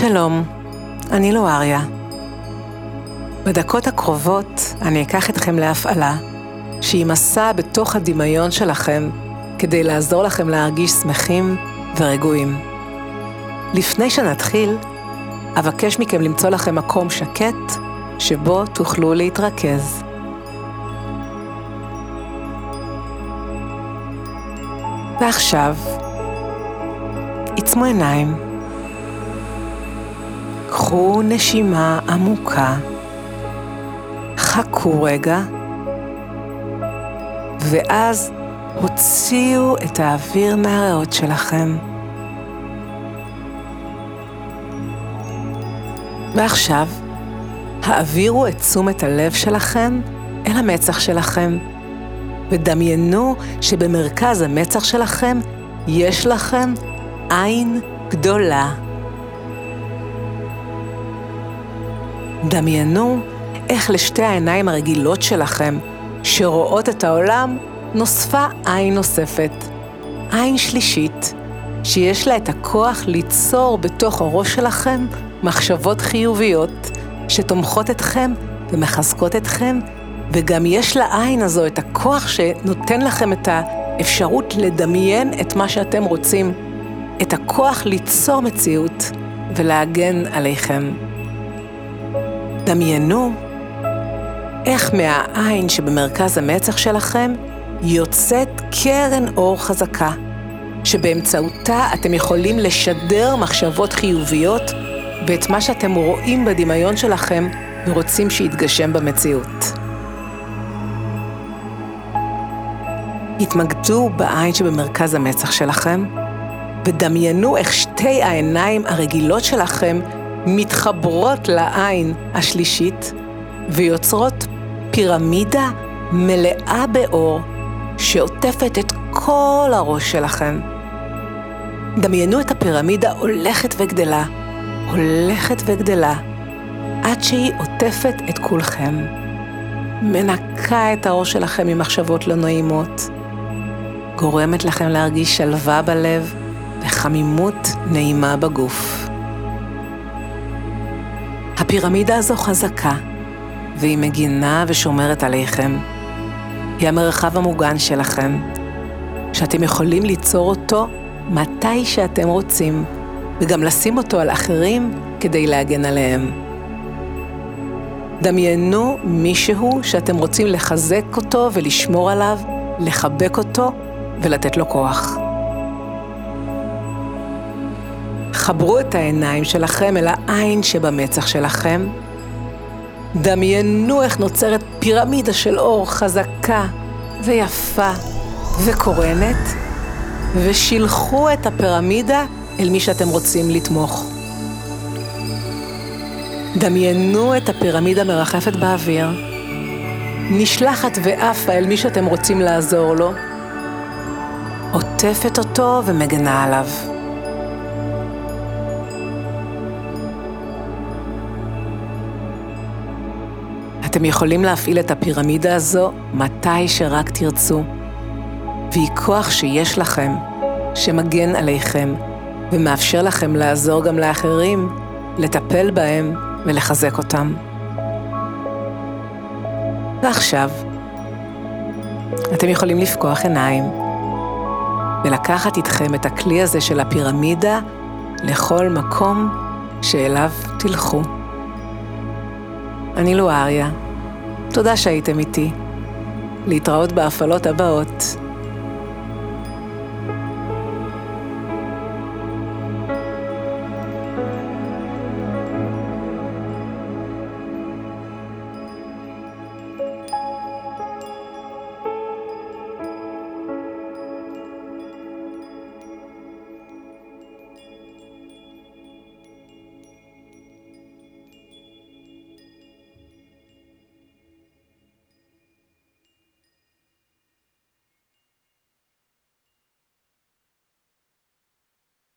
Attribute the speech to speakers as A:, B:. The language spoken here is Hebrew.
A: שלום, אני לואריה. בדקות הקרובות אני אקח אתכם להפעלה, שהיא מסע בתוך הדמיון שלכם כדי לעזור לכם להרגיש שמחים ורגועים. לפני שנתחיל, אבקש מכם למצוא לכם מקום שקט שבו תוכלו להתרכז. ועכשיו, עצמו עיניים. קחו נשימה עמוקה, חכו רגע, ואז הוציאו את האוויר מהריאות שלכם. ועכשיו, העבירו את תשומת הלב שלכם אל המצח שלכם, ודמיינו שבמרכז המצח שלכם יש לכם עין גדולה. דמיינו איך לשתי העיניים הרגילות שלכם, שרואות את העולם, נוספה עין נוספת. עין שלישית, שיש לה את הכוח ליצור בתוך הראש שלכם מחשבות חיוביות, שתומכות אתכם ומחזקות אתכם, וגם יש לעין הזו את הכוח שנותן לכם את האפשרות לדמיין את מה שאתם רוצים, את הכוח ליצור מציאות ולהגן עליכם. דמיינו איך מהעין שבמרכז המצח שלכם יוצאת קרן אור חזקה, שבאמצעותה אתם יכולים לשדר מחשבות חיוביות ואת מה שאתם רואים בדמיון שלכם ורוצים שיתגשם במציאות. התמקדו בעין שבמרכז המצח שלכם, ודמיינו איך שתי העיניים הרגילות שלכם מתחברות לעין השלישית ויוצרות פירמידה מלאה באור שעוטפת את כל הראש שלכם. דמיינו את הפירמידה הולכת וגדלה, הולכת וגדלה, עד שהיא עוטפת את כולכם. מנקה את הראש שלכם ממחשבות לא נעימות, גורמת לכם להרגיש שלווה בלב וחמימות נעימה בגוף. הפירמידה הזו חזקה, והיא מגינה ושומרת עליכם. היא המרחב המוגן שלכם, שאתם יכולים ליצור אותו מתי שאתם רוצים, וגם לשים אותו על אחרים כדי להגן עליהם. דמיינו מישהו שאתם רוצים לחזק אותו ולשמור עליו, לחבק אותו ולתת לו כוח. חברו את העיניים שלכם אל העין שבמצח שלכם. דמיינו איך נוצרת פירמידה של אור חזקה ויפה וקורנת, ושילחו את הפירמידה אל מי שאתם רוצים לתמוך. דמיינו את הפירמידה מרחפת באוויר, נשלחת ועפה אל מי שאתם רוצים לעזור לו, עוטפת אותו ומגנה עליו. אתם יכולים להפעיל את הפירמידה הזו מתי שרק תרצו, והיא כוח שיש לכם, שמגן עליכם, ומאפשר לכם לעזור גם לאחרים, לטפל בהם ולחזק אותם. ועכשיו, אתם יכולים לפקוח עיניים ולקחת איתכם את הכלי הזה של הפירמידה לכל מקום שאליו תלכו. אני לואריה, תודה שהייתם איתי. להתראות בהפעלות הבאות.